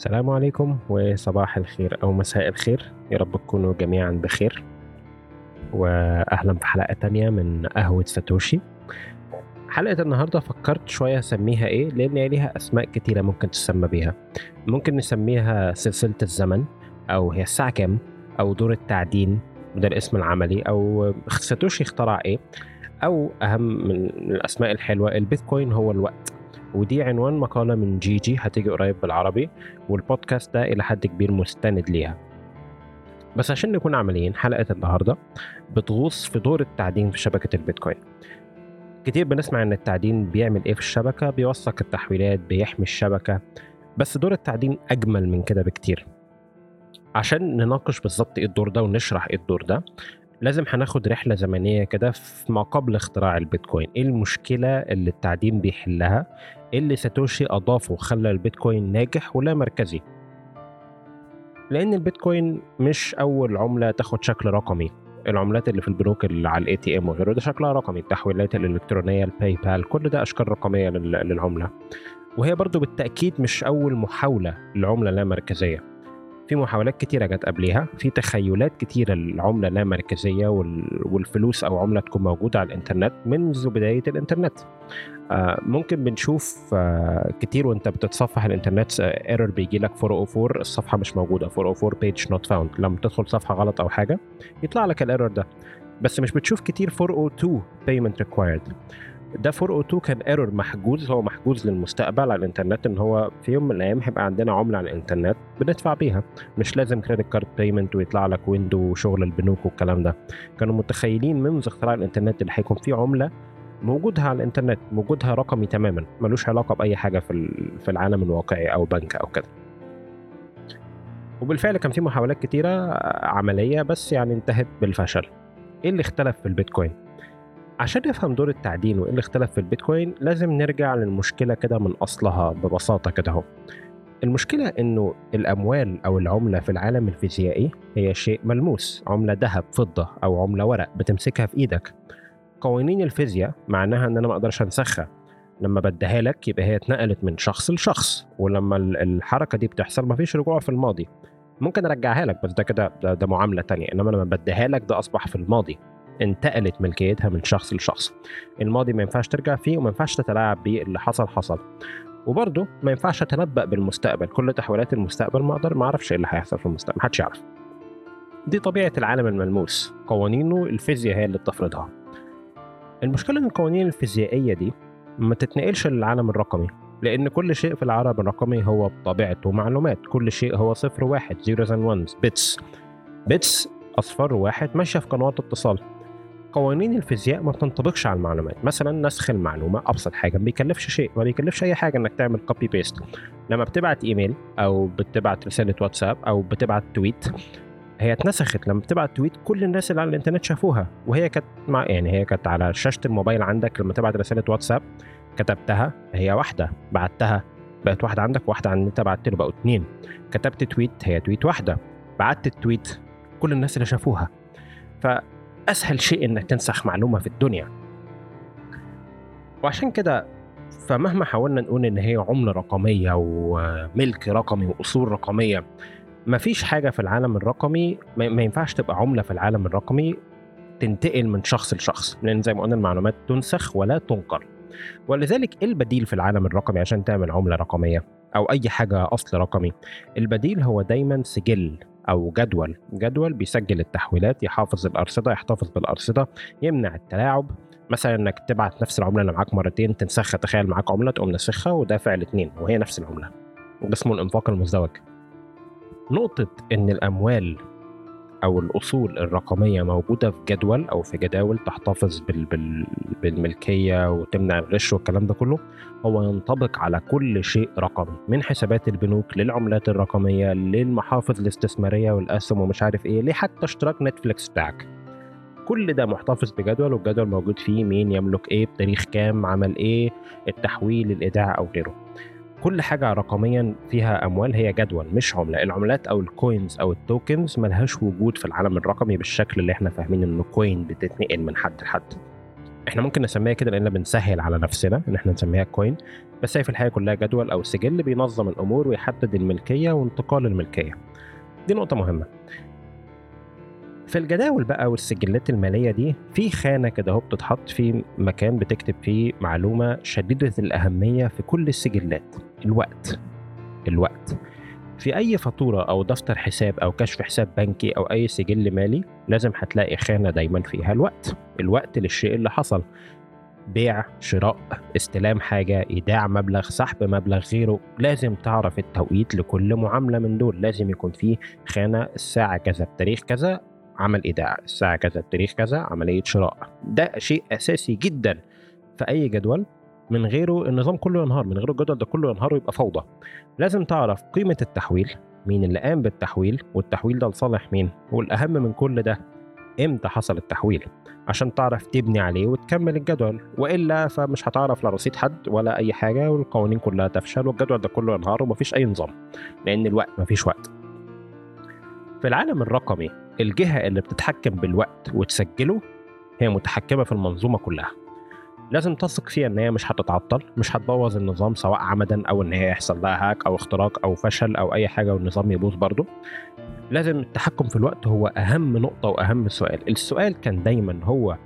السلام عليكم وصباح الخير أو مساء الخير. يا رب تكونوا جميعا بخير. وأهلا في حلقة تانية من قهوة ساتوشي. حلقة النهاردة فكرت شوية أسميها إيه لأن ليها أسماء كتيرة ممكن تسمى بيها. ممكن نسميها سلسلة الزمن أو هي الساعة كام أو دور التعدين وده الاسم العملي أو ساتوشي اخترع إيه. أو أهم من الأسماء الحلوة البيتكوين هو الوقت. ودي عنوان مقالة من جيجي هتيجي قريب بالعربي والبودكاست ده إلى حد كبير مستند ليها. بس عشان نكون عمليين حلقة النهاردة بتغوص في دور التعدين في شبكة البيتكوين. كتير بنسمع إن التعدين بيعمل إيه في الشبكة؟ بيوثق التحويلات بيحمي الشبكة بس دور التعدين أجمل من كده بكتير. عشان نناقش بالظبط إيه الدور ده ونشرح إيه الدور ده لازم هناخد رحلة زمنية كده في ما قبل اختراع البيتكوين. إيه المشكلة اللي التعدين بيحلها؟ إيه اللي ساتوشي أضافه وخلى البيتكوين ناجح ولا مركزي؟ لأن البيتكوين مش أول عملة تاخد شكل رقمي. العملات اللي في البنوك اللي على ال ATM وغيره ده شكلها رقمي. التحويلات الإلكترونية ال PayPal كل ده أشكال رقمية للعملة. وهي برضو بالتأكيد مش أول محاولة لعملة لا مركزية. في محاولات كتيرة جت قبليها. في تخيلات كتيرة للعملة لا مركزية والفلوس أو عملة تكون موجودة على الإنترنت منذ بداية الإنترنت. آه، ممكن بنشوف آه، كتير وانت بتتصفح الإنترنت error آه، بيجي لك 404 الصفحة مش موجودة. 404 page not found لما تدخل صفحة غلط أو حاجة يطلع لك ال error ده. بس مش بتشوف كتير 402 payment required. ده 402 كان error محجوز هو محجوز للمستقبل على الإنترنت إن هو في يوم من الأيام هيبقى عندنا عملة على الإنترنت بندفع بيها. مش لازم credit card payment ويطلع لك window وشغل البنوك والكلام ده. كانوا متخيلين منذ اختراع الإنترنت اللي هيكون في عملة موجودها على الإنترنت وجودها رقمي تماما ملوش علاقة بأي حاجة في في العالم الواقعي أو بنك أو كده. وبالفعل كان في محاولات كتيرة عملية بس يعني انتهت بالفشل. إيه اللي اختلف في البيتكوين؟ عشان نفهم دور التعدين وإيه اللي اختلف في البيتكوين لازم نرجع للمشكلة كده من أصلها ببساطة كده أهو. المشكلة إنه الأموال أو العملة في العالم الفيزيائي هي شيء ملموس عملة ذهب فضة أو عملة ورق بتمسكها في إيدك. قوانين الفيزياء معناها إن أنا ما أقدرش أنسخها. لما بديها لك يبقى هي اتنقلت من شخص لشخص ولما الحركة دي بتحصل ما فيش رجوع في الماضي. ممكن أرجعها لك بس ده كده ده, ده معاملة تانية إنما لما بديها لك ده أصبح في الماضي. انتقلت ملكيتها من شخص لشخص. الماضي ما ينفعش ترجع فيه وما ينفعش تتلاعب بيه اللي حصل حصل. وبرضه ما ينفعش أتنبأ بالمستقبل. كل تحولات المستقبل ما أقدر ما أعرفش إيه اللي هيحصل في المستقبل محدش يعرف. دي طبيعة العالم الملموس. قوانينه الفيزياء هي اللي بتفرضها. المشكلة إن القوانين الفيزيائية دي ما تتنقلش للعالم الرقمي لأن كل شيء في العالم الرقمي هو بطبيعته معلومات. كل شيء هو صفر واحد zeros and ones bits bits صفر واحد ماشية في قنوات اتصال. قوانين الفيزياء ما بتنطبقش على المعلومات. مثلا نسخ المعلومة أبسط حاجة ما بيكلفش شيء ما بيكلفش أي حاجة إنك تعمل copy paste لما بتبعت إيميل أو بتبعت رسالة واتساب أو بتبعت tweet هي اتنسخت. لما بتبعت tweet كل الناس اللي على الإنترنت شافوها. وهي كانت مع يعني هي كانت على شاشة الموبايل عندك. لما تبعت رسالة واتساب كتبتها هي واحدة. بعتها بقت واحدة عندك واحدة عن انت بعت له بقوا اتنين. كتبت tweet هي tweet واحدة. بعت ال tweet كل الناس اللي شافوها. فأسهل شيء إنك تنسخ معلومة في الدنيا. وعشان كده فمهما حاولنا نقول إن هي عملة رقمية وملك رقمي وأصول رقمية ما فيش حاجة في العالم الرقمي ما ينفعش تبقى عملة في العالم الرقمي تنتقل من شخص لشخص لأن زي ما قلنا المعلومات تنسخ ولا تنقل. ولذلك إيه البديل في العالم الرقمي عشان تعمل عملة رقمية أو أي حاجة أصل رقمي؟ البديل هو دايما سجل. أو جدول. جدول بيسجل التحويلات يحافظ الأرصدة يحتفظ بالأرصدة يمنع التلاعب. مثلا إنك تبعت نفس العملة اللي معاك مرتين تنسخها تخيل معاك عملة تقوم نسخها ودافع الاثنين وهي نفس العملة. ده اسمه الإنفاق المزدوج. نقطة إن الأموال أو الأصول الرقمية موجودة في جدول أو في جداول تحتفظ بال بال بالملكية وتمنع الغش والكلام ده كله هو ينطبق على كل شيء رقمي من حسابات البنوك للعملات الرقمية للمحافظ الاستثمارية والأسهم ومش عارف إيه ليه حتى اشتراك نتفليكس بتاعك. كل ده محتفظ بجدول والجدول موجود فيه مين يملك إيه بتاريخ كام عمل إيه التحويل الإيداع أو غيره. كل حاجة رقميا فيها أموال هي جدول مش عملة. العملات أو ال coins أو ال tokens ملهاش وجود في العالم الرقمي بالشكل اللي إحنا فاهمين إنه coin بتتنقل من حد لحد. إحنا ممكن نسميها كده لأن بنسهل على نفسنا إن إحنا نسميها coin بس هي في الحقيقة كلها جدول أو سجل بينظم الأمور ويحدد الملكية وانتقال الملكية. دي نقطة مهمة. في الجداول بقى والسجلات المالية دي في خانة كده اهو بتتحط في مكان بتكتب فيه معلومة شديدة الأهمية في كل السجلات. الوقت. الوقت. في أي فاتورة أو دفتر حساب أو كشف حساب بنكي أو أي سجل مالي لازم هتلاقي خانة دايما فيها الوقت. الوقت للشيء اللي حصل. بيع شراء استلام حاجة إيداع مبلغ سحب مبلغ غيره. لازم تعرف التوقيت لكل معاملة من دول. لازم يكون في خانة الساعة كذا بتاريخ كذا عمل إيداع الساعة كذا بتاريخ كذا عملية شراء. ده شيء أساسي جدا في أي جدول من غيره النظام كله ينهار من غيره الجدول ده كله ينهار ويبقى فوضى. لازم تعرف قيمة التحويل مين اللي قام بالتحويل والتحويل ده لصالح مين والأهم من كل ده إمتى حصل التحويل؟ عشان تعرف تبني عليه وتكمل الجدول. وإلا فمش هتعرف لا رصيد حد ولا أي حاجة والقوانين كلها تفشل والجدول ده كله ينهار ومفيش أي نظام لأن الوقت مفيش وقت. في العالم الرقمي الجهة اللي بتتحكم بالوقت وتسجله هي متحكمة في المنظومة كلها. لازم تثق فيها إن هي مش هتتعطل مش هتبوظ النظام سواء عمدا أو إن هي يحصل لها هاك أو اختراق أو فشل أو أي حاجة والنظام يبوظ برضه. لازم التحكم في الوقت هو أهم نقطة وأهم سؤال. السؤال كان دايما هو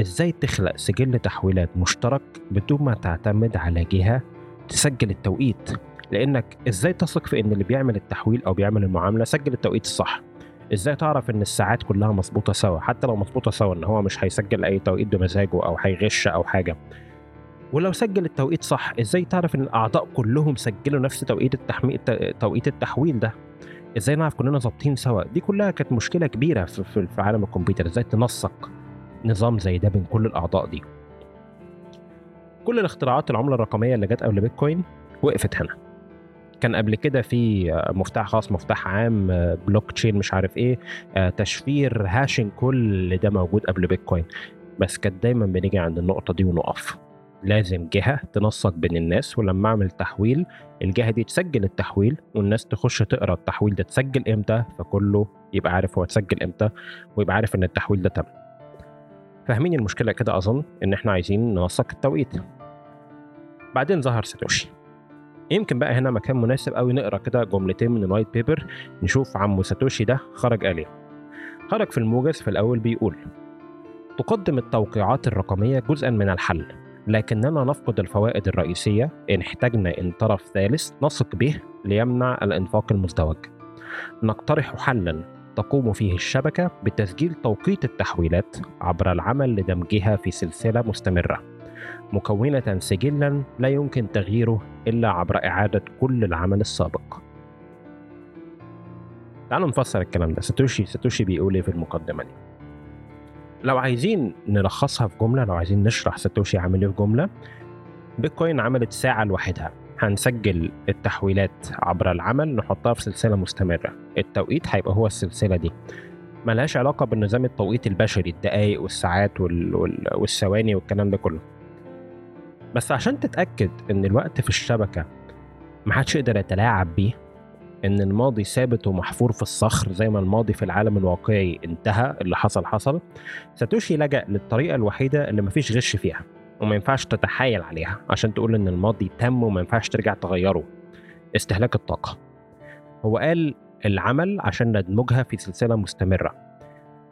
إزاي تخلق سجل تحويلات مشترك بدون ما تعتمد على جهة تسجل التوقيت؟ لأنك إزاي تثق في إن اللي بيعمل التحويل أو بيعمل المعاملة سجل التوقيت الصح؟ إزاي تعرف إن الساعات كلها مظبوطة سوا؟ حتى لو مظبوطة سوا إن هو مش هيسجل أي توقيت بمزاجه أو هيغش أو حاجة. ولو سجل التوقيت صح إزاي تعرف إن الأعضاء كلهم سجلوا نفس توقيت التحميل توقيت التحويل ده؟ إزاي نعرف كلنا ظابطين سوا؟ دي كلها كانت مشكلة كبيرة في, في عالم الكمبيوتر. إزاي تنسق نظام زي ده بين كل الأعضاء دي؟ كل الاختراعات العملة الرقمية اللي جت قبل بيتكوين وقفت هنا. كان قبل كده في مفتاح خاص مفتاح عام بلوك تشين مش عارف إيه تشفير hashing كل ده موجود قبل بيتكوين. بس كانت دايما بنيجي عند النقطة دي ونقف. لازم جهة تنسق بين الناس ولما أعمل تحويل الجهة دي تسجل التحويل والناس تخش تقرأ التحويل ده اتسجل إمتى؟ فكله يبقى عارف هو اتسجل إمتى ويبقى عارف إن التحويل ده تم. فاهمين المشكلة كده؟ أظن إن إحنا عايزين ننسق التوقيت. بعدين ظهر ساتوشي يمكن بقى هنا مكان مناسب قوي نقرأ كده جملتين من ال white paper نشوف عمو ساتوشي ده خرج قال إيه خرج في الموجز في الأول بيقول تقدم التوقيعات الرقمية جزءا من الحل لكننا نفقد الفوائد الرئيسية إن احتجنا إن طرف ثالث نثق به ليمنع الإنفاق المزدوج. نقترح حلاً تقوم فيه الشبكة بتسجيل توقيت التحويلات عبر العمل لدمجها في سلسلة مستمرة مكونة سجلا لا يمكن تغييره إلا عبر إعادة كل العمل السابق. تعالوا نفسر الكلام ده. ساتوشي ساتوشي بيقول إيه في المقدمة دي؟ لو عايزين نلخصها في جملة لو عايزين نشرح ساتوشي عامل إيه في جملة بيتكوين عملت ساعة لوحدها. هنسجل التحويلات عبر العمل نحطها في سلسلة مستمرة. التوقيت هيبقى هو السلسلة دي. ملهاش علاقة بالنظام التوقيت البشري الدقايق والساعات وال... وال... والثواني والكلام ده كله. بس عشان تتأكد إن الوقت في الشبكة محدش يقدر يتلاعب بيه إن الماضي ثابت ومحفور في الصخر زي ما الماضي في العالم الواقعي انتهى اللي حصل حصل ساتوشي لجأ للطريقة الوحيدة اللي مفيش غش فيها وما ينفعش تتحايل عليها عشان تقول إن الماضي تم وما ينفعش ترجع تغيره. استهلاك الطاقة. هو قال العمل عشان ندمجها في سلسلة مستمرة.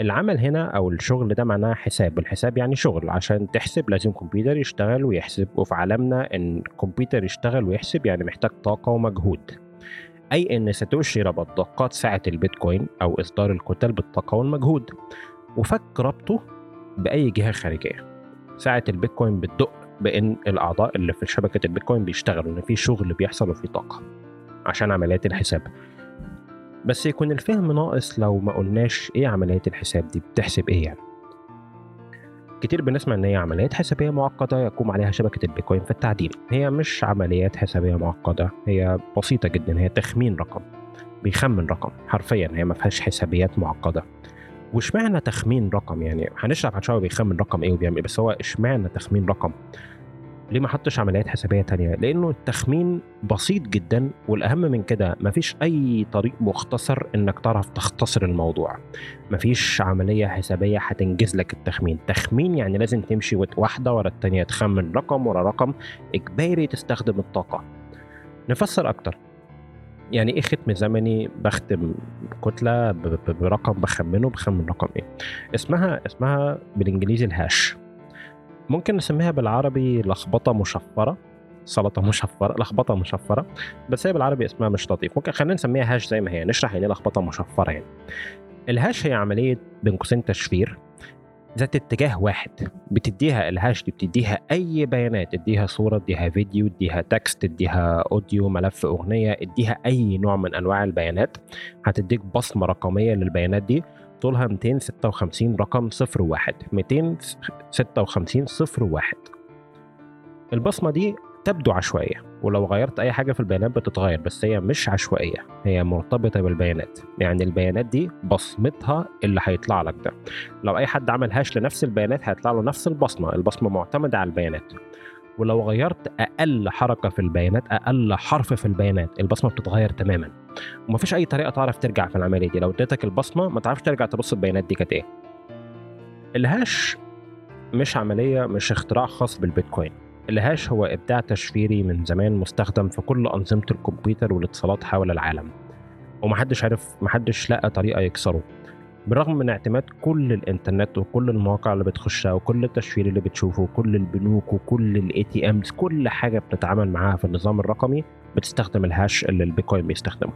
العمل هنا أو الشغل ده معناه حساب الحساب يعني شغل. عشان تحسب لازم كمبيوتر يشتغل ويحسب وفي عالمنا إن الكمبيوتر يشتغل ويحسب يعني محتاج طاقة ومجهود. أي إن ساتوشي ربط دقات سعة البيتكوين أو إصدار الكتل بالطاقة والمجهود. وفك ربطه بأي جهة خارجية. ساعة البيتكوين بتدق بإن الأعضاء اللي في شبكة البيتكوين بيشتغلوا إن في شغل بيحصل وفي طاقة. عشان عمليات الحساب. بس يكون الفهم ناقص لو ما قلناش إيه عمليات الحساب دي بتحسب إيه يعني؟ كتير بنسمع إن هي عمليات حسابية معقدة يقوم عليها شبكة البيتكوين في التعدين هي مش عمليات حسابية معقدة هي بسيطة جدا هي تخمين رقم بيخمن رقم حرفيا هي ما فيهاش حسابيات معقدة. واشمعنى تخمين رقم يعني؟ هنشرح بعد شوية بيخمن رقم إيه وبيعمل إيه بس هو اشمعنى تخمين رقم؟ ليه ما حطش عمليات حسابية تانية؟ لأنه التخمين بسيط جدا والأهم من كده مفيش أي طريق مختصر إنك تعرف تختصر الموضوع. مفيش عملية حسابية هتنجز لك التخمين. تخمين يعني لازم تمشي واحدة ورا التانية تخمن رقم ورا رقم إجباري تستخدم الطاقة. نفسر أكتر. يعني إيه ختم زمني؟ بختم كتلة برقم بخمنه بخمن رقم إيه؟ اسمها اسمها بالإنجليزي ال hash. ممكن نسميها بالعربي لخبطة مشفرة. سلطة مشفرة لخبطة مشفرة. بس هي بالعربي اسمها مش لطيف. ممكن خلينا نسميها hash زي ما هي. نشرح يعني لخبطة مشفرة يعني. ال hash هي عملية بين قوسين تشفير ذات اتجاه واحد. بتديها ال hash دي بتديها أي بيانات. اديها صورة اديها فيديو اديها text اديها audio ملف أغنية اديها أي نوع من أنواع البيانات. هتديك بصمة رقمية للبيانات دي. طولها 256 رقم 01 256 01 البصمة دي تبدو عشوائية ولو غيرت أي حاجة في البيانات بتتغير بس هي مش عشوائية هي مرتبطة بالبيانات. يعني البيانات دي بصمتها اللي هيطلع لك ده. لو أي حد عمل هاش لنفس البيانات هيطلع له نفس البصمة. البصمة معتمدة على البيانات. ولو غيرت أقل حركة في البيانات أقل حرف في البيانات البصمة بتتغير تماما. ومفيش أي طريقة تعرف ترجع في العملية دي. لو اديتك البصمة ما تعرفش ترجع تبص البيانات دي كانت إيه. ال hash مش عملية مش اختراع خاص بالبيتكوين. ال hash هو إبداع تشفيري من زمان مستخدم في كل أنظمة الكمبيوتر والاتصالات حول العالم. ومحدش عرف محدش لقى طريقة يكسره. بالرغم من اعتماد كل الإنترنت وكل المواقع اللي بتخشها وكل التشفير اللي بتشوفه وكل البنوك وكل ال ATMs كل حاجة بتتعامل معاها في النظام الرقمي بتستخدم الهاش اللي البيتكوين بيستخدمه.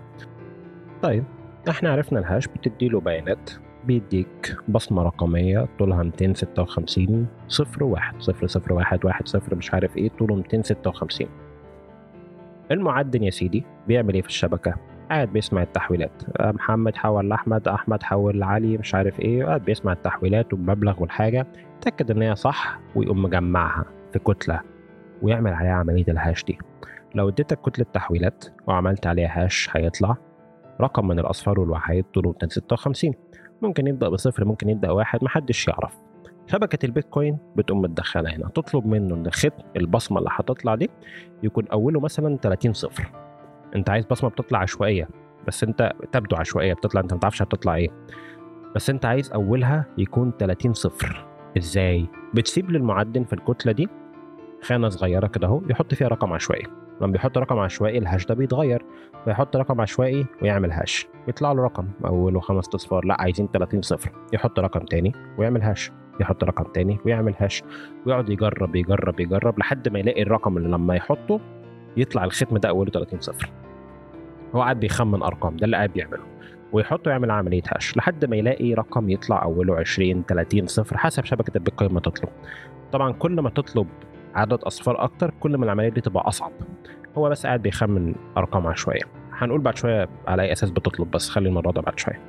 طيب إحنا عرفنا الهاش بتديله بيانات بيديك بصمة رقمية طولها 256 صفر واحد صفر صفر واحد واحد صفر مش عارف إيه طوله 256 المعدن يا سيدي بيعمل إيه في الشبكة؟ قاعد بيسمع التحويلات. محمد حول لأحمد أحمد حول لعلي مش عارف إيه قاعد بيسمع التحويلات والمبلغ والحاجة يتأكد إن هي صح ويقوم مجمعها في كتلة ويعمل عليها عملية الهاش دي. لو اديتك كتلة تحويلات وعملت عليها هاش هيطلع رقم من الأصفار والوحيد طوله 256 ممكن يبدأ بصفر ممكن يبدأ واحد محدش يعرف. شبكة البيتكوين بتقوم متدخلة هنا. تطلب منه إن الختم البصمة اللي هتطلع دي يكون أوله مثلا 30 صفر. انت عايز بصمة بتطلع عشوائية بس انت تبدو عشوائية بتطلع انت متعرفش هتطلع إيه. بس انت عايز أولها يكون 30 صفر. إزاي؟ بتسيب للمعدن في الكتلة دي خانة صغيرة كده اهو يحط فيها رقم عشوائي. لما بيحط رقم عشوائي الهاش ده بيتغير فيحط رقم عشوائي ويعمل هاش يطلع له رقم أوله خمس اصفار لا عايزين 30 صفر. يحط رقم تاني ويعمل هاش يحط رقم تاني ويعمل هاش ويقعد يجرب يجرب يجرب لحد ما يلاقي الرقم اللي لما يحطه يطلع الختم ده أوله 30 صفر. هو قاعد بيخمن أرقام ده اللي قاعد بيعمله. ويحطه يعمل عملية هاش لحد ما يلاقي رقم يطلع أوله 20 30 صفر حسب شبكة البيتكوين ما تطلب. طبعا كل ما تطلب عدد أصفار أكتر كل ما العملية دي تبقى أصعب. هو بس قاعد بيخمن أرقام عشوائية. هنقول بعد شوية على أي أساس بتطلب بس خلي الموضوع ده بعد شوية.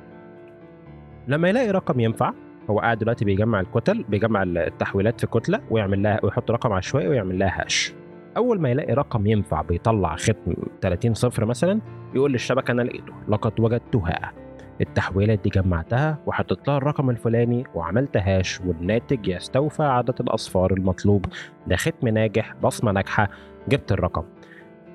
لما يلاقي رقم ينفع هو قاعد دلوقتي بيجمع الكتل بيجمع التحويلات في كتلة ويعمل لها ويحط رقم عشوائي ويعمل لها هاش أول ما يلاقي رقم ينفع بيطلع ختم 30 صفر مثلا يقول للشبكة أنا لقيته. لقد وجدتها. التحويلات دي جمعتها وحطيت لها الرقم الفلاني وعملت هاش والناتج يستوفى عدد الأصفار المطلوب. ده ختم ناجح بصمة ناجحة جبت الرقم.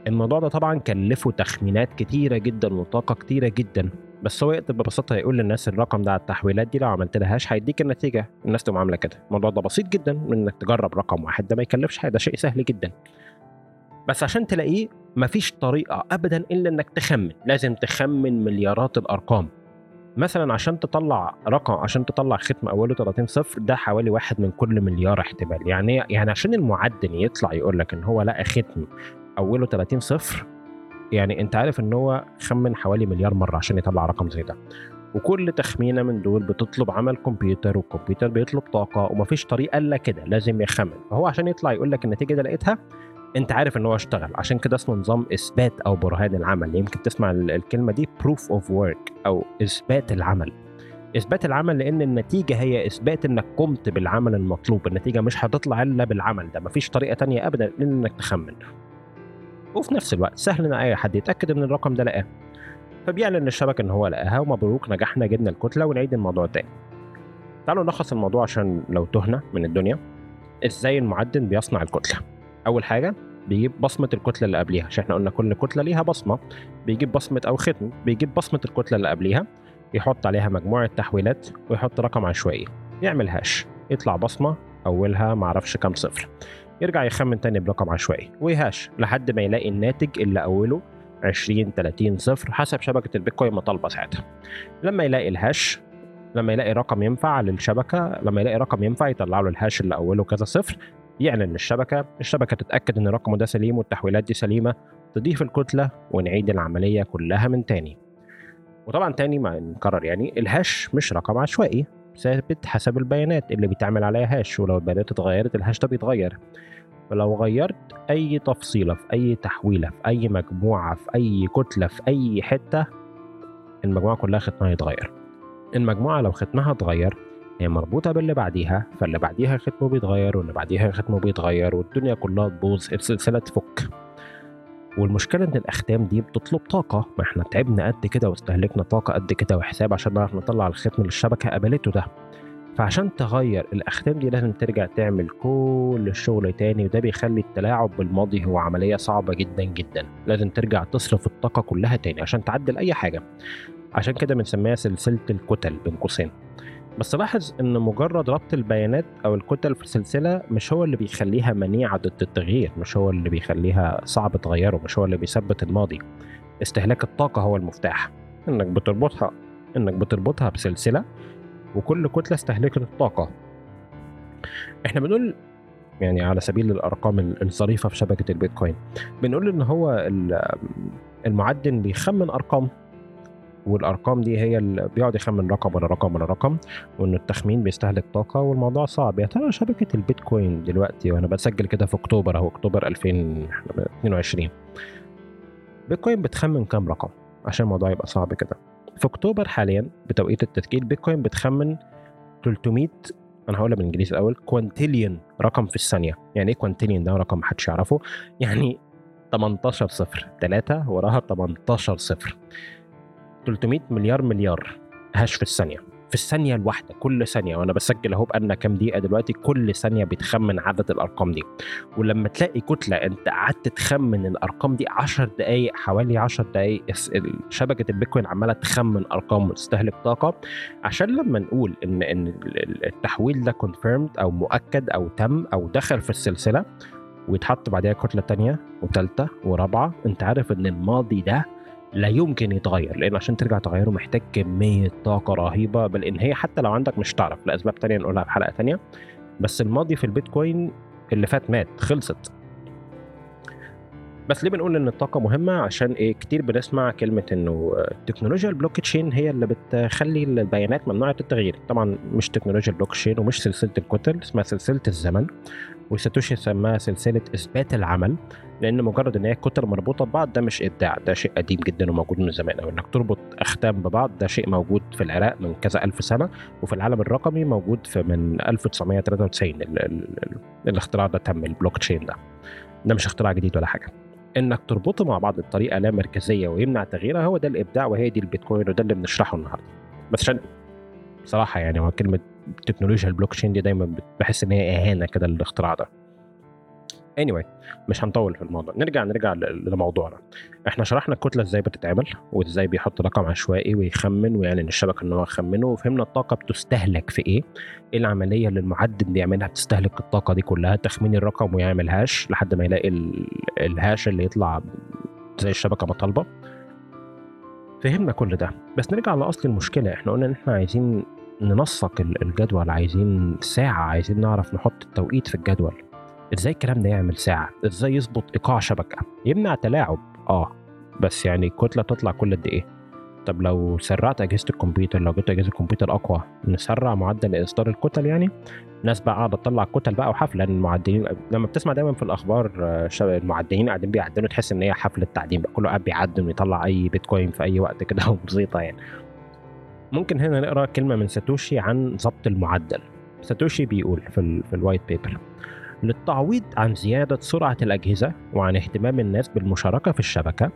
الموضوع ده طبعا كلفه تخمينات كتيرة جدا وطاقة كتيرة جدا. بس هو يقدر ببساطة يقول للناس الرقم ده على التحويلات دي لو عملت لها هاش هيديك النتيجة. الناس تقوم عاملة كده. الموضوع ده بسيط جدا إنك تجرب رقم واحد ده ما يكلفش حاجة ده شيء سهل جدا. بس عشان تلاقيه مفيش طريقة ابدا إلا إنك تخمن. لازم تخمن مليارات الأرقام. مثلا عشان تطلع رقم عشان تطلع ختم أوله 30 صفر ده حوالي واحد من كل مليار احتمال. يعني يعني عشان المعدن يطلع يقول لك إن هو لقى ختم أوله 30 صفر يعني أنت عارف إن هو خمن حوالي مليار مرة عشان يطلع رقم زي ده. وكل تخمينة من دول بتطلب عمل كمبيوتر والكمبيوتر بيطلب طاقة ومفيش طريقة إلا كده لازم يخمن. فهو عشان يطلع يقول لك النتيجة دي لقيتها انت عارف ان هو اشتغل. عشان كده اسمه نظام اثبات أو برهان العمل. يمكن تسمع الكلمة دي proof of work أو اثبات العمل. اثبات العمل لأن النتيجة هي اثبات انك قمت بالعمل المطلوب. النتيجة مش هتطلع إلا بالعمل. ده مفيش طريقة تانية ابدا إنك تخمن. وفي نفس الوقت سهل إن أي حد يتأكد إن الرقم ده لقاه. فبيعلن للشبكة إن هو لقاها. ومبروك نجحنا جبنا الكتلة ونعيد الموضوع تاني. تعالوا نلخص الموضوع عشان لو تهنا من الدنيا. إزاي المعدن بيصنع الكتلة. أول حاجة بيجيب بصمة الكتلة اللي قبليها عشان إحنا قلنا كل كتلة ليها بصمة. بيجيب بصمة أو ختم بيجيب بصمة الكتلة اللي قبليها يحط عليها مجموعة تحويلات ويحط رقم عشوائي. يعمل هاش يطلع بصمة أولها معرفش كام صفر. يرجع يخمن تاني برقم عشوائي ويهاش لحد ما يلاقي الناتج اللي أوله 20 30 صفر حسب شبكة البيتكوين ما طالبة ساعتها. لما يلاقي الهاش لما يلاقي رقم ينفع للشبكة لما يلاقي رقم ينفع يطلع له الهاش اللي أوله كذا صفر يعلن للشبكة. الشبكة تتأكد إن رقمه ده سليم والتحويلات دي سليمة. تضيف الكتلة ونعيد العملية كلها من تاني. وطبعا تاني ما نكرر يعني الهاش مش رقم عشوائي. ثابت حسب البيانات. اللي بيتعمل عليها هاش ولو البيانات اتغيرت الهاش ده بيتغير. فلو غيرت أي تفصيلة في أي تحويلة في أي مجموعة في أي كتلة في أي حتة المجموعة كلها ختمها يتغير. المجموعة لو ختمها اتغير هي مربوطة باللي بعديها فاللي بعديها ختمه بيتغير واللي بعديها ختمه بيتغير والدنيا كلها تبوظ السلسلة تفك. والمشكلة إن الأختام دي بتطلب طاقة. ما إحنا تعبنا قد كده واستهلكنا طاقة قد كده وحساب عشان نعرف نطلع الختم للشبكة قبلته ده. فعشان تغير الأختام دي لازم ترجع تعمل كل الشغل تاني وده بيخلي التلاعب بالماضي هو عملية صعبة جدا جدا. لازم ترجع تصرف الطاقة كلها تاني عشان تعدل أي حاجة. عشان كده بنسميها سلسلة الكتل بين قوسين. بس لاحظ إن مجرد ربط البيانات أو الكتل في السلسله مش هو اللي بيخليها منيعة ضد التغيير مش هو اللي بيخليها صعب تغيره مش هو اللي بيثبت الماضي. استهلاك الطاقة هو المفتاح. إنك بتربطها إنك بتربطها بسلسلة وكل كتلة استهلكت الطاقة. إحنا بنقول يعني على سبيل الأرقام الظريفة في شبكة البيتكوين بنقول إن هو المعدن بيخمن أرقام. والأرقام دي هي اللي بيقعد يخمن رقم ولا رقم ولا رقم وان التخمين بيستهلك طاقة والموضوع صعب. يا ترى شبكة البيتكوين دلوقتي وأنا بسجل كده في أكتوبر أهو أكتوبر 2022 بيتكوين بتخمن كام رقم؟ عشان الموضوع يبقى صعب كده. في أكتوبر حاليا بتوقيت التسجيل بيتكوين بتخمن 300 أنا هقولها بالإنجليزي الأول quintillion رقم في الثانية. يعني إيه quintillion ده رقم محدش يعرفه. يعني 18 صفر. 3 وراها 18 صفر. 300 مليار مليار هاش في الثانية. في الثانية الواحدة كل ثانية وأنا بسجل أهو بقالنا كام دقيقة دلوقتي كل ثانية بيتخمن عدد الأرقام دي. ولما تلاقي كتلة أنت قعدت تخمن الأرقام دي 10 دقائق حوالي 10 دقائق شبكة البيتكوين عمالة تخمن أرقام وتستهلك طاقة. عشان لما نقول إن إن التحويل ده كونفيرمد أو مؤكد أو تم أو دخل في السلسلة ويتحط بعدها كتلة تانية وثالثه ورابعة أنت عارف إن الماضي ده لا يمكن يتغير لأن عشان ترجع تغيره محتاج كمية طاقة رهيبة بل إن هي حتى لو عندك مش تعرف لأسباب تانية نقولها في حلقة تانية. بس الماضي في البيتكوين اللي فات مات خلصت. بس ليه بنقول إن الطاقة مهمة؟ عشان إيه؟ كتير بنسمع كلمة إنه تكنولوجيا البلوك تشين هي اللي بتخلي البيانات ممنوعة التغيير طبعا مش تكنولوجيا البلوك تشين ومش سلسلة الكتل اسمها سلسلة الزمن وساتوشي سماها سلسلة إثبات العمل لأن مجرد إن هي كتل مربوطة ببعض ده مش إبداع ده شيء قديم جدا وموجود من زمان أو إنك تربط أختام ببعض ده شيء موجود في العراق من كذا ألف سنة وفي العالم الرقمي موجود في من 1993 ال ال ال الاختراع ده تم البلوك تشين ده. ده مش اختراع جديد ولا حاجة. إنك تربطه مع بعض بطريقة لا مركزية ويمنع تغييرها هو ده الإبداع وهي دي البيتكوين وده اللي بنشرحه النهارده. بس عشان بصراحة يعني هو كلمة تكنولوجيا البلوك تشين دي دايما بحس إن هي إهانة كده للاختراع ده. Anyway مش هنطول في الموضوع. نرجع نرجع لموضوعنا. إحنا شرحنا الكتله إزاي بتتعمل وازاي بيحط رقم عشوائي ويخمن ويعلن الشبكة ان هو يخمنه وفهمنا الطاقة بتستهلك في إيه إيه العملية اللي المعدن بيعملها بتستهلك الطاقة دي كلها تخمين الرقم ويعمل هاش لحد ما يلاقي الهاش اللي يطلع زي الشبكة ما طالبة. فهمنا كل ده. بس نرجع لأصل المشكلة. إحنا قلنا إن إحنا عايزين ننسق الجدول عايزين ساعة عايزين نعرف نحط التوقيت في الجدول. إزاي الكلام ده يعمل ساعة؟ إزاي يظبط إيقاع شبكة؟ يمنع تلاعب. آه. بس يعني الكتله تطلع كل قد إيه؟ طب لو سرعت أجهزة الكمبيوتر لو جبت أجهزة الكمبيوتر أقوى نسرع معدل إصدار الكتل يعني؟ ناس بقى قاعدة تطلع كتل بقى وحفلة المعدلين لما بتسمع دايما في الأخبار المعدنين قاعدين بيعدنوا تحس إن هي حفلة تعدين بقى كله قاعد بيعدن ويطلع أي بيتكوين في أي وقت كده وبسيطة يعني. ممكن هنا نقرأ كلمة من ساتوشي عن ضبط المعدل. ساتوشي بيقول في, ال في ال white paper للتعويض عن زيادة سرعة الأجهزة وعن اهتمام الناس بالمشاركة في الشبكة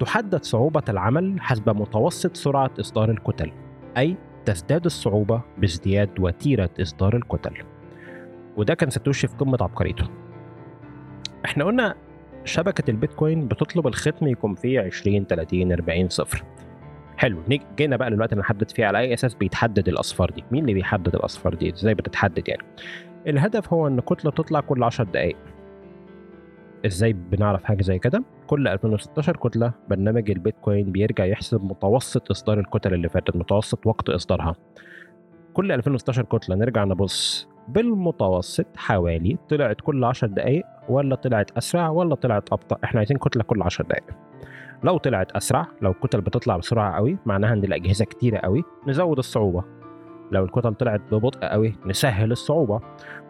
تحدد صعوبة العمل حسب متوسط سرعة إصدار الكتل أي تزداد الصعوبة بازدياد وتيرة إصدار الكتل. وده كان ساتوشي في قمة عبقريته. إحنا قلنا شبكة البيتكوين بتطلب الختم يكون فيه 20 30 40 صفر. حلو جينا بقى للوقت اللي نحدد فيه على أي أساس بيتحدد الاصفار دي. مين اللي بيحدد الاصفار دي؟ إزاي بتتحدد يعني؟ الهدف هو إن كتلة تطلع كل 10 دقائق إزاي بنعرف حاجة زي كده؟ كل 2016 كتلة برنامج البيتكوين بيرجع يحسب متوسط إصدار الكتل اللي فاتت متوسط وقت إصدارها. كل 2016 كتلة نرجع نبص. بالمتوسط حوالي طلعت كل 10 دقائق ولا طلعت أسرع ولا طلعت أبطأ؟ إحنا عايزين كتلة كل 10 دقائق لو طلعت أسرع لو الكتل بتطلع بسرعة قوي معناها إن الأجهزة كتيرة قوي نزود الصعوبة. لو الكتل طلعت ببطء قوي نسهل الصعوبة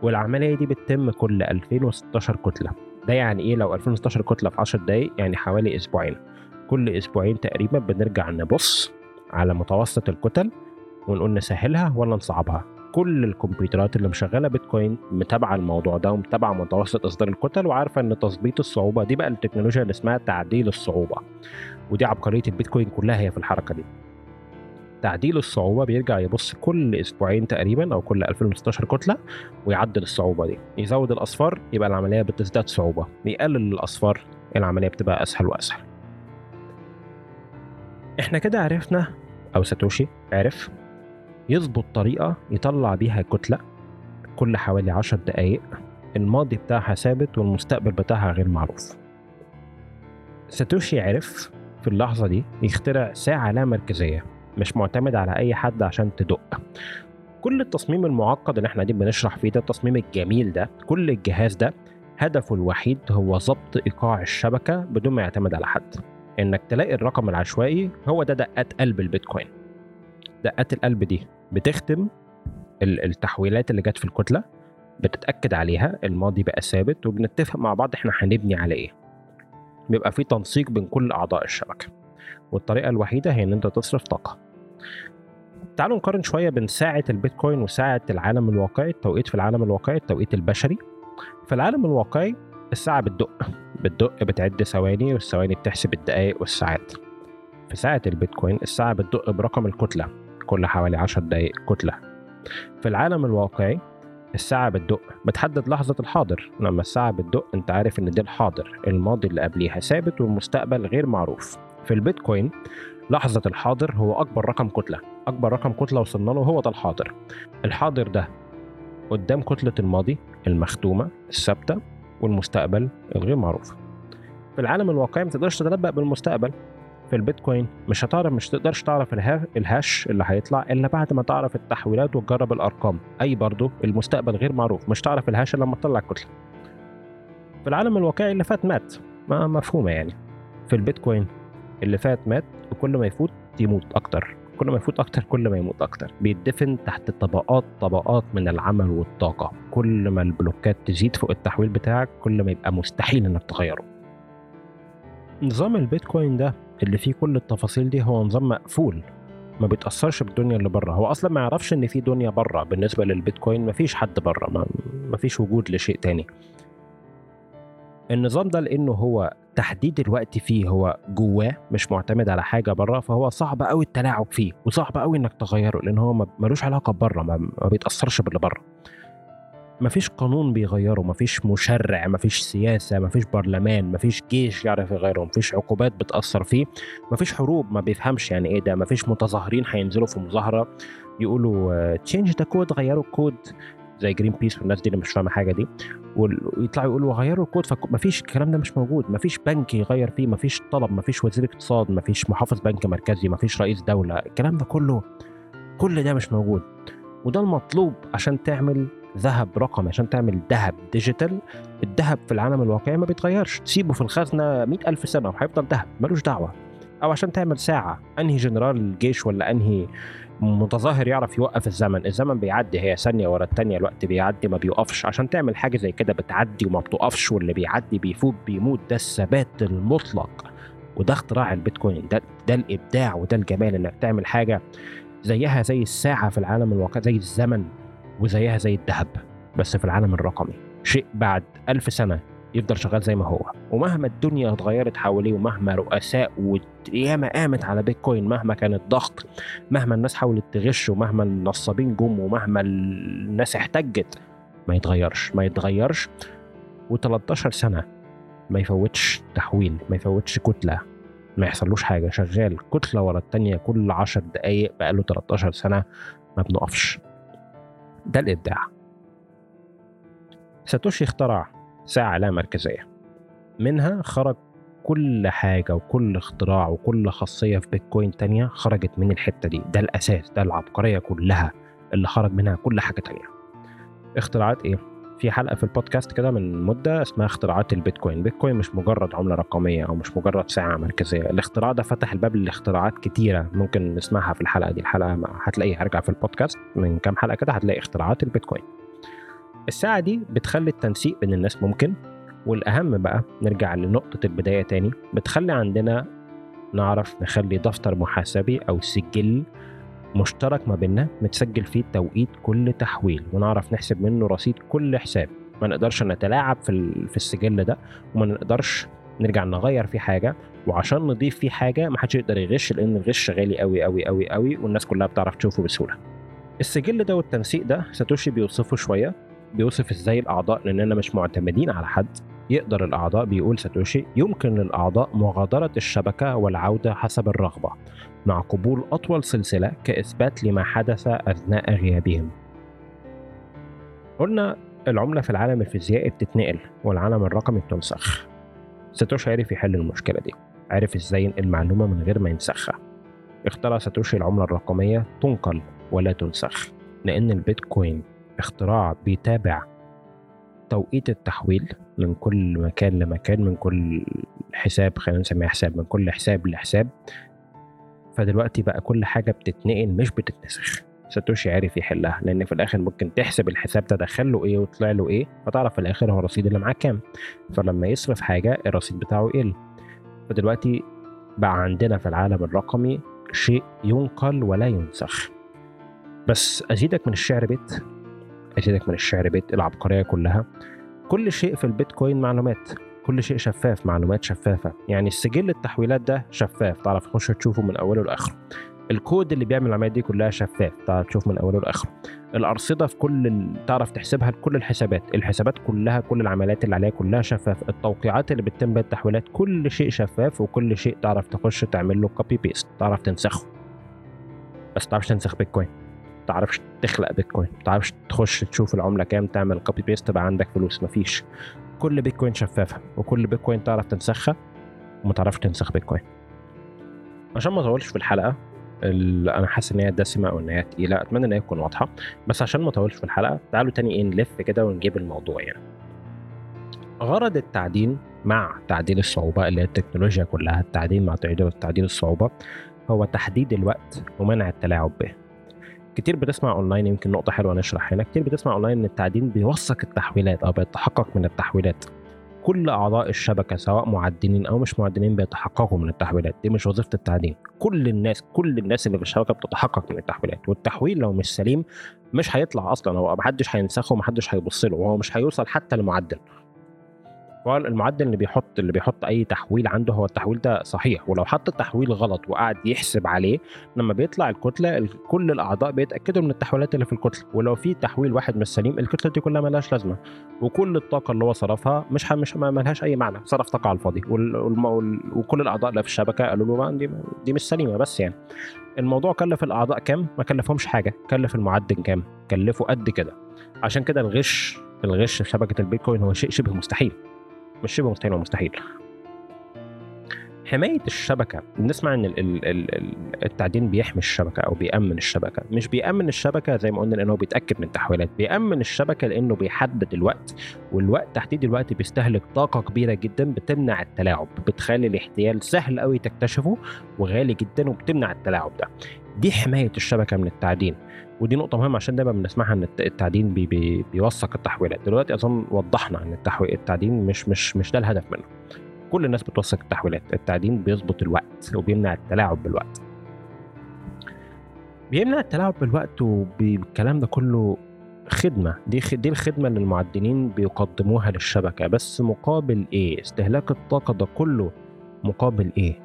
والعملية دي بتتم كل 2016 كتلة. ده يعني إيه لو 2016 كتلة في 10 دقائق يعني حوالي أسبوعين. كل أسبوعين تقريبا بنرجع نبص على متوسط الكتل ونقول نسهلها ولا نصعبها. كل الكمبيوترات اللي مشغلة بيتكوين متابعة الموضوع ده ومتابعة متوسط إصدار الكتل وعارفة إن تظبيط الصعوبة دي بقى التكنولوجيا اللي اسمها تعديل الصعوبة. ودي عبقرية البيتكوين كلها هي في الحركة دي. تعديل الصعوبة بيرجع يبص كل أسبوعين تقريبا أو كل 2016 كتلة ويعدل الصعوبة دي. يزود الأصفار يبقى العملية بتزداد صعوبة. يقلل الأصفار العملية بتبقى أسهل وأسهل. إحنا كده عرفنا أو ساتوشي عرف يظبط طريقة يطلع بيها كتلة كل حوالي عشر دقايق. الماضي بتاعها ثابت والمستقبل بتاعها غير معروف. ساتوشي عرف في اللحظة دي يخترع ساعة لا مركزية. مش معتمد على أي حد عشان تدق. كل التصميم المعقد اللي إحنا دي بنشرح فيه ده التصميم الجميل ده كل الجهاز ده هدفه الوحيد هو ضبط إيقاع الشبكة بدون ما يعتمد على حد. إنك تلاقي الرقم العشوائي هو ده دقات قلب البيتكوين. دقات القلب دي بتختم التحويلات اللي جت في الكتلة بتتأكد عليها الماضي بقى ثابت وبنتفق مع بعض إحنا هنبني على إيه. بيبقى في تنسيق بين كل أعضاء الشبكة. والطريقة الوحيدة هي إن أنت تصرف طاقة. تعالوا نقارن شوية بين ساعة البيتكوين وساعة العالم الواقعي التوقيت في العالم الواقعي التوقيت البشري. في العالم الواقعي الساعة بتدق بتدق بتعد ثواني والثواني بتحسب الدقائق والساعات. في ساعة البيتكوين الساعة بتدق برقم الكتلة كل حوالي 10 دقايق كتلة. في العالم الواقعي الساعة بتدق بتحدد لحظة الحاضر. لما الساعة بتدق انت عارف ان ده الحاضر الماضي اللي قبليها ثابت والمستقبل غير معروف. في البيتكوين لحظة الحاضر هو أكبر رقم كتلة. أكبر رقم كتلة وصلنا له هو ده الحاضر. الحاضر ده قدام كتلة الماضي المختومة الثابتة والمستقبل الغير معروف. في العالم الواقعي ما تقدرش تتنبأ بالمستقبل. في البيتكوين مش هتعرف مش تقدرش تعرف الهاش اللي هيطلع إلا بعد ما تعرف التحويلات وتجرب الأرقام. أي برضه المستقبل غير معروف. مش تعرف الهاش إلا لما تطلع الكتلة. في العالم الواقعي اللي فات مات. ما مفهومة يعني. في البيتكوين اللي فات مات وكل ما يفوت يموت أكتر. كل ما يفوت أكتر كل ما يموت أكتر. بيدفن تحت طبقات طبقات من العمل والطاقة. كل ما البلوكات تزيد فوق التحويل بتاعك كل ما يبقى مستحيل إنك تغيره. نظام البيتكوين ده اللي فيه كل التفاصيل دي هو نظام مقفول. ما بيتأثرش بالدنيا اللي بره. هو أصلا ما يعرفش إن في دنيا بره. بالنسبة للبيتكوين ما فيش حد بره. ما, فيش وجود لشيء تاني. النظام ده لأنه هو تحديد الوقت فيه هو جواه مش معتمد على حاجة بره فهو صعب قوي التلاعب فيه وصعب قوي إنك تغيره لأن هو ملوش علاقة بره ما, بيتأثرش باللي بره مفيش قانون بيغيره مفيش مشرع مفيش سياسة مفيش برلمان مفيش جيش يعرف يغيره مفيش عقوبات بتأثر فيه مفيش حروب ما بيفهمش يعني إيه ده مفيش متظاهرين هينزلوا في مظاهرة يقولوا change the code غيروا الكود زي Greenpeace والناس دي اللي مش فاهمة حاجة دي. ويطلعوا يقولوا غيروا الكود فمفيش الكلام ده مش موجود. مفيش بنك يغير فيه مفيش طلب مفيش وزير اقتصاد مفيش محافظ بنك مركزي مفيش رئيس دولة. الكلام ده كله كل ده مش موجود. وده المطلوب عشان تعمل ذهب رقمي عشان تعمل ذهب digital الذهب في العالم الواقعي ما بيتغيرش. تسيبه في الخزنة مئة ألف سنة وهيفضل ذهب ملوش دعوة. أو عشان تعمل ساعة. أنهي جنرال الجيش ولا أنهي متظاهر يعرف يوقف الزمن. الزمن بيعدي هي ثانية ورا الثانية الوقت بيعدي ما بيوقفش. عشان تعمل حاجة زي كده بتعدي وما بتوقفش واللي بيعدي بيفوت بيموت. ده الثبات المطلق. وده اختراع البيتكوين. ده ده الإبداع وده الجمال إنك تعمل حاجة زيها زي الساعة في العالم الواقعي زي الزمن وزيها زي الذهب بس في العالم الرقمي. شيء بعد ألف سنة يفضل شغال زي ما هو. ومهما الدنيا اتغيرت حواليه ومهما رؤساء وياما قامت على بيتكوين مهما كان الضغط مهما الناس حاولت تغش ومهما النصابين جم ومهما الناس احتجت ما يتغيرش. ما يتغيرش. و13 سنة ما يفوتش تحويل ما يفوتش كتلة. ما يحصلوش حاجة. شغال كتلة ورا التانية كل 10 دقايق بقاله 13 سنة ما بنقفش. ده الإبداع. ساتوشي اخترع ساعة لا مركزية. منها خرج كل حاجة وكل اختراع وكل خاصية في بيتكوين تانية خرجت من الحتة دي. ده الأساس ده العبقرية كلها اللي خرج منها كل حاجة تانية. اختراعات إيه؟ في حلقة في البودكاست كده من مدة اسمها اختراعات البيتكوين. بيتكوين مش مجرد عملة رقمية أو مش مجرد ساعة مركزية. الاختراع ده فتح الباب لاختراعات كتيرة ممكن نسمعها في الحلقة دي. الحلقة هتلاقيها ارجع في البودكاست من كام حلقة كده هتلاقي اختراعات البيتكوين. الساعة دي بتخلي التنسيق بين الناس ممكن والأهم بقى نرجع لنقطة البداية تاني بتخلي عندنا نعرف نخلي دفتر محاسبي أو سجل مشترك ما بيننا متسجل فيه توقيت كل تحويل ونعرف نحسب منه رصيد كل حساب. ما نقدرش نتلاعب في في السجل ده وما نقدرش نرجع نغير فيه حاجة وعشان نضيف فيه حاجة ما حدش يقدر يغش لأن الغش غالي قوي قوي قوي قوي والناس كلها بتعرف تشوفه بسهولة. السجل ده والتنسيق ده ساتوشي بيوصفه شوية. بيوصف إزاي الأعضاء لاننا مش معتمدين على حد. يقدر الأعضاء بيقول ساتوشي يمكن للأعضاء مغادرة الشبكة والعودة حسب الرغبة مع قبول أطول سلسلة كإثبات لما حدث أثناء غيابهم. قلنا العملة في العالم الفيزيائي بتتنقل والعالم الرقمي بتنسخ. ساتوشي عرف يحل المشكلة دي عرف إزاي ينقل معلومة من غير ما ينسخها. اخترع ساتوشي العملة الرقمية تنقل ولا تنسخ لأن البيتكوين اختراع بيتابع توقيت التحويل من كل مكان لمكان من كل حساب خلينا نسميها حساب من كل حساب لحساب. فدلوقتي بقى كل حاجة بتتنقل مش بتتنسخ. ساتوشي عرف يحلها لأن في الآخر ممكن تحسب الحساب ده دخل له إيه وطلع له إيه فتعرف في الآخر هو الرصيد اللي معاه كام. فلما يصرف حاجة الرصيد بتاعه يقل. فدلوقتي بقى عندنا في العالم الرقمي شيء ينقل ولا ينسخ. بس أزيدك من الشعر بيت؟ أزيدك من الشعر بيت العبقرية كلها. كل شيء في البيتكوين معلومات. كل شيء شفاف معلومات شفافة. يعني السجل التحويلات ده شفاف. تعرف تخش تشوفه من أوله لآخره. الكود اللي بيعمل العمليات دي كلها شفاف. تعرف تشوف من أوله لآخره. الأرصدة في كل ال... تعرف تحسبها لكل الحسابات. الحسابات كلها كل العمليات اللي عليها كلها شفاف. التوقيعات اللي بتتم بها التحويلات كل شيء شفاف وكل شيء تعرف تخش تعمل له copy paste تعرف تنسخه. بس تعرفش تنسخ بيتكوين. تعرفش تخلق بيتكوين تعرفش تخش تشوف العملة كام تعمل copy paste تبقى عندك فلوس مفيش. كل بيتكوين شفافة وكل بيتكوين تعرف تنسخها وما تعرفش تنسخ بيتكوين. عشان ما اطولش في الحلقة أنا حاسس إن هي دسمة أو ان هي تقيلة أتمنى إن هي تكون واضحة. بس عشان ما اطولش في الحلقة تعالوا تاني إيه نلف كده ونجيب الموضوع يعني. غرض التعدين مع تعديل الصعوبة اللي هي التكنولوجيا كلها التعدين مع تعديل الصعوبة هو تحديد الوقت ومنع التلاعب به. كتير بتسمع أونلاين يمكن نقطة حلوة نشرح هنا. كتير بتسمع أونلاين إن التعدين بيوثق التحويلات أو بيتحقق من التحويلات. كل أعضاء الشبكة سواء معدنين أو مش معدنين بيتحققوا من التحويلات. دي مش وظيفة التعدين. كل الناس كل الناس اللي في الشبكة بتتحقق من التحويلات. والتحويل لو مش سليم مش هيطلع أصلا. هو محدش هينسخه ومحدش هيبص له. وهو مش هيوصل حتى لمعدل المعدل اللي بيحط اللي بيحط أي تحويل عنده هو التحويل ده صحيح. ولو حط التحويل غلط وقعد يحسب عليه لما بيطلع الكتلة كل الأعضاء بيتأكدوا من التحويلات اللي في الكتلة. ولو في تحويل واحد مش سليم الكتلة دي كلها ملهاش لازمة. وكل الطاقة اللي هو صرفها مش مش ملهاش أي معنى. صرف طاقة على الفاضي. وكل الأعضاء اللي في الشبكة قالوا له دي, دي مش سليمة بس يعني. الموضوع كلف الأعضاء كام؟ ما كلفهمش حاجة. كلف المعدن كام؟ كلفه قد كده. عشان كده الغش الغش في شبكة البيتكوين هو شيء شبه مستحيل. مش شبه مستحيل مستحيل حماية الشبكة بنسمع إن التعدين بيحمي الشبكة أو بيأمن الشبكة. مش بيأمن الشبكة زي ما قلنا لأنه بيتأكد من التحويلات. بيأمن الشبكة لأنه بيحدد الوقت والوقت تحديد الوقت بيستهلك طاقة كبيرة جدا بتمنع التلاعب بتخلي الاحتيال سهل قوي تكتشفه وغالي جدا وبتمنع التلاعب ده. دي حماية الشبكة من التعدين. ودي نقطة مهمة عشان دايما بنسمعها إن التعدين بي بي بيوثق التحويلات. دلوقتي أظن وضحنا إن التحويل التعدين مش مش مش ده الهدف منه. كل الناس بتوثق التحويلات. التعدين بيظبط الوقت وبيمنع التلاعب بالوقت. بيمنع التلاعب بالوقت وبالكلام ده كله خدمة. دي دي الخدمة اللي المعدنين بيقدموها للشبكة. بس مقابل إيه؟ استهلاك الطاقة ده كله مقابل إيه؟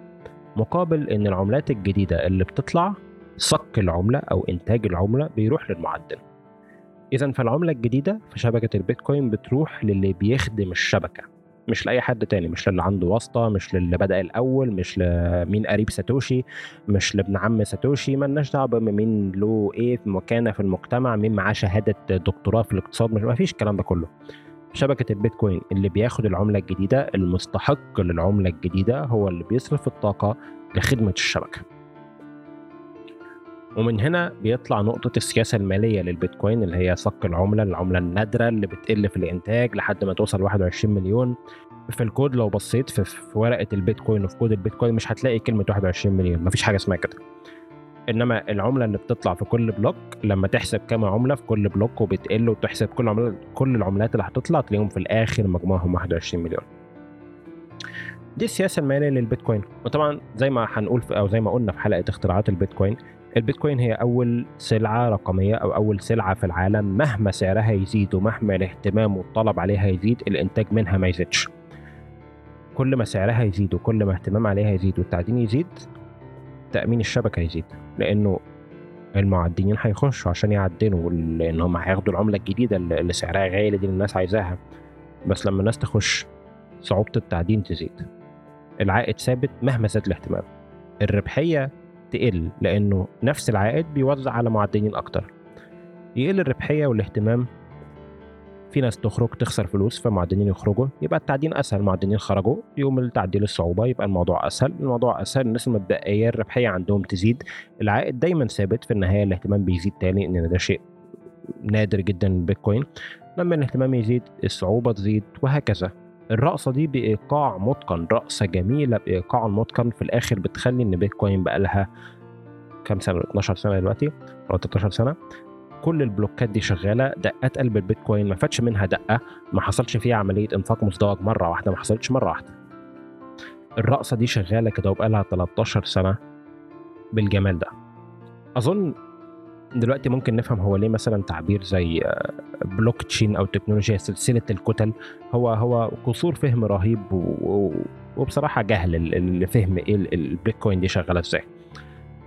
مقابل إن العملات الجديدة اللي بتطلع صك العملة أو إنتاج العملة بيروح للمعدن إذا فالعملة الجديدة في شبكة البيتكوين بتروح للي بيخدم الشبكة مش لأي حد تاني مش للي عنده واسطة مش للي بدأ الأول مش لمين قريب ساتوشي مش لابن عم ساتوشي مالناش دعوة بمين له إيه في مكانة في المجتمع مين معاه شهادة دكتوراه في الاقتصاد مش ما فيش الكلام ده كله. شبكة البيتكوين اللي بياخد العملة الجديدة المستحق للعملة الجديدة هو اللي بيصرف الطاقة لخدمة الشبكة. ومن هنا بيطلع نقطة السياسة المالية للبيتكوين اللي هي صك العملة العملة النادرة اللي بتقل في الإنتاج لحد ما توصل 21 مليون. في الكود لو بصيت في, ورقة البيتكوين وفي كود البيتكوين مش هتلاقي كلمة 21 مليون مفيش حاجة اسمها كده. إنما العملة اللي بتطلع في كل block لما تحسب كام عملة في كل بلوك وبتقل وتحسب كل عملة كل العملات اللي هتطلع تلاقيهم في الآخر مجموعهم 21 مليون. دي السياسة المالية للبيتكوين. وطبعا زي ما هنقول أو زي ما قلنا في حلقة اختراعات البيتكوين البيتكوين هي أول سلعة رقمية أو أول سلعة في العالم. مهما سعرها يزيد ومهما الاهتمام والطلب عليها يزيد الإنتاج منها ما يزيدش. كل ما سعرها يزيد وكل ما اهتمام عليها يزيد والتعدين يزيد تأمين الشبكة يزيد. لأنه المعدنين هيخشوا عشان يعدنوا لأن هم هياخدوا العملة الجديدة اللي سعرها غالي دي الناس عايزاها. بس لما الناس تخش صعوبة التعدين تزيد. العائد ثابت مهما زاد الاهتمام. الربحية تقل لأنه نفس العائد بيوزع على معدنين أكتر. يقل الربحية والاهتمام في ناس تخرج تخسر فلوس فمعدنين يخرجوا يبقى التعدين أسهل المعدنين خرجوا يوم التعديل الصعوبة يبقى الموضوع أسهل الموضوع أسهل الناس المتبقيه الربحية عندهم تزيد العائد دايما ثابت في النهاية الاهتمام بيزيد تاني إن ده شيء نادر جدا البيتكوين لما الاهتمام يزيد الصعوبة تزيد وهكذا. الرقصة دي بإيقاع متقن رقصة جميلة بإيقاع متقن. في الآخر بتخلي إن بيتكوين بقى لها كام سنة؟ 12 سنة دلوقتي أو 13 سنة. كل البلوكات دي شغالة دقات قلب البيتكوين ما فاتش منها دقة ما حصلش فيها عملية إنفاق مزدوج مرة واحدة ما حصلتش مرة واحدة. الرقصة دي شغالة كده وبقى لها 13 سنة بالجمال ده. أظن دلوقتي ممكن نفهم هو ليه مثلا تعبير زي بلوك تشين أو تكنولوجيا سلسلة الكتل. هو هو قصور فهم رهيب وبصراحة جهل لفهم إيه البيتكوين دي شغالة إزاي.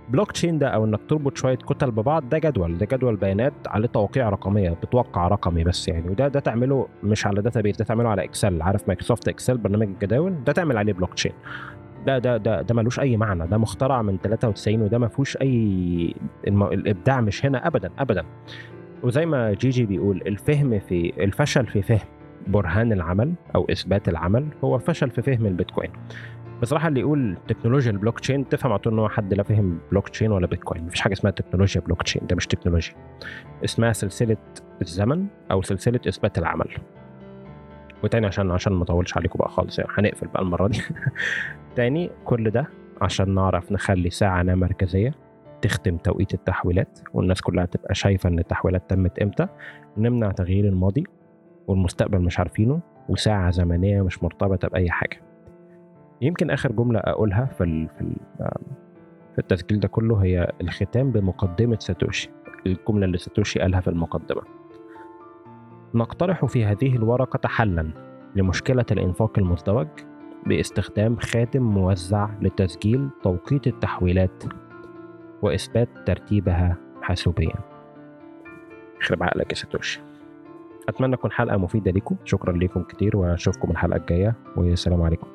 بلوك تشين ده أو إنك تربط شوية كتل ببعض ده جدول ده جدول بيانات عليه توقيع رقمية بتوقع رقمي بس يعني. وده ده تعمله مش على database ده تعمله على Excel عارف Microsoft Excel برنامج الجداول؟ ده تعمل عليه بلوك تشين ده ده ده ده ملوش أي معنى ده مخترع من 93 وده ما فيهوش أي. الإبداع مش هنا ابدا ابدا. وزي ما جي جي بيقول الفهم في الفشل في فهم برهان العمل أو إثبات العمل هو فشل في فهم البيتكوين. بصراحة اللي يقول تكنولوجيا البلوك تشين تفهم على طول إن هو حد لا فهم بلوك تشين ولا بيتكوين. مفيش حاجة اسمها تكنولوجيا بلوك تشين ده مش تكنولوجيا. اسمها سلسلة الزمن أو سلسلة إثبات العمل. وتاني عشان عشان ما اطولش عليكم بقى خالص يعني هنقفل بقى المرة دي. تاني كل ده عشان نعرف نخلي ساعة مركزية تختم توقيت التحويلات والناس كلها تبقى شايفة إن التحويلات تمت إمتى. نمنع تغيير الماضي والمستقبل مش عارفينه وساعة زمنية مش مرتبطة بأي حاجة. يمكن آخر جملة أقولها في في في التسجيل ده كله هي الختام بمقدمة ساتوشي الجملة اللي ساتوشي قالها في المقدمة. نقترح في هذه الورقة حلا لمشكلة الإنفاق المزدوج باستخدام خاتم موزع لتسجيل توقيت التحويلات وإثبات ترتيبها حاسوبيا. يخرب عقلك يا ساتوشي أتمنى تكون حلقة مفيدة لكم شكرا لكم كتير وأشوفكم الحلقة الجاية والسلام عليكم.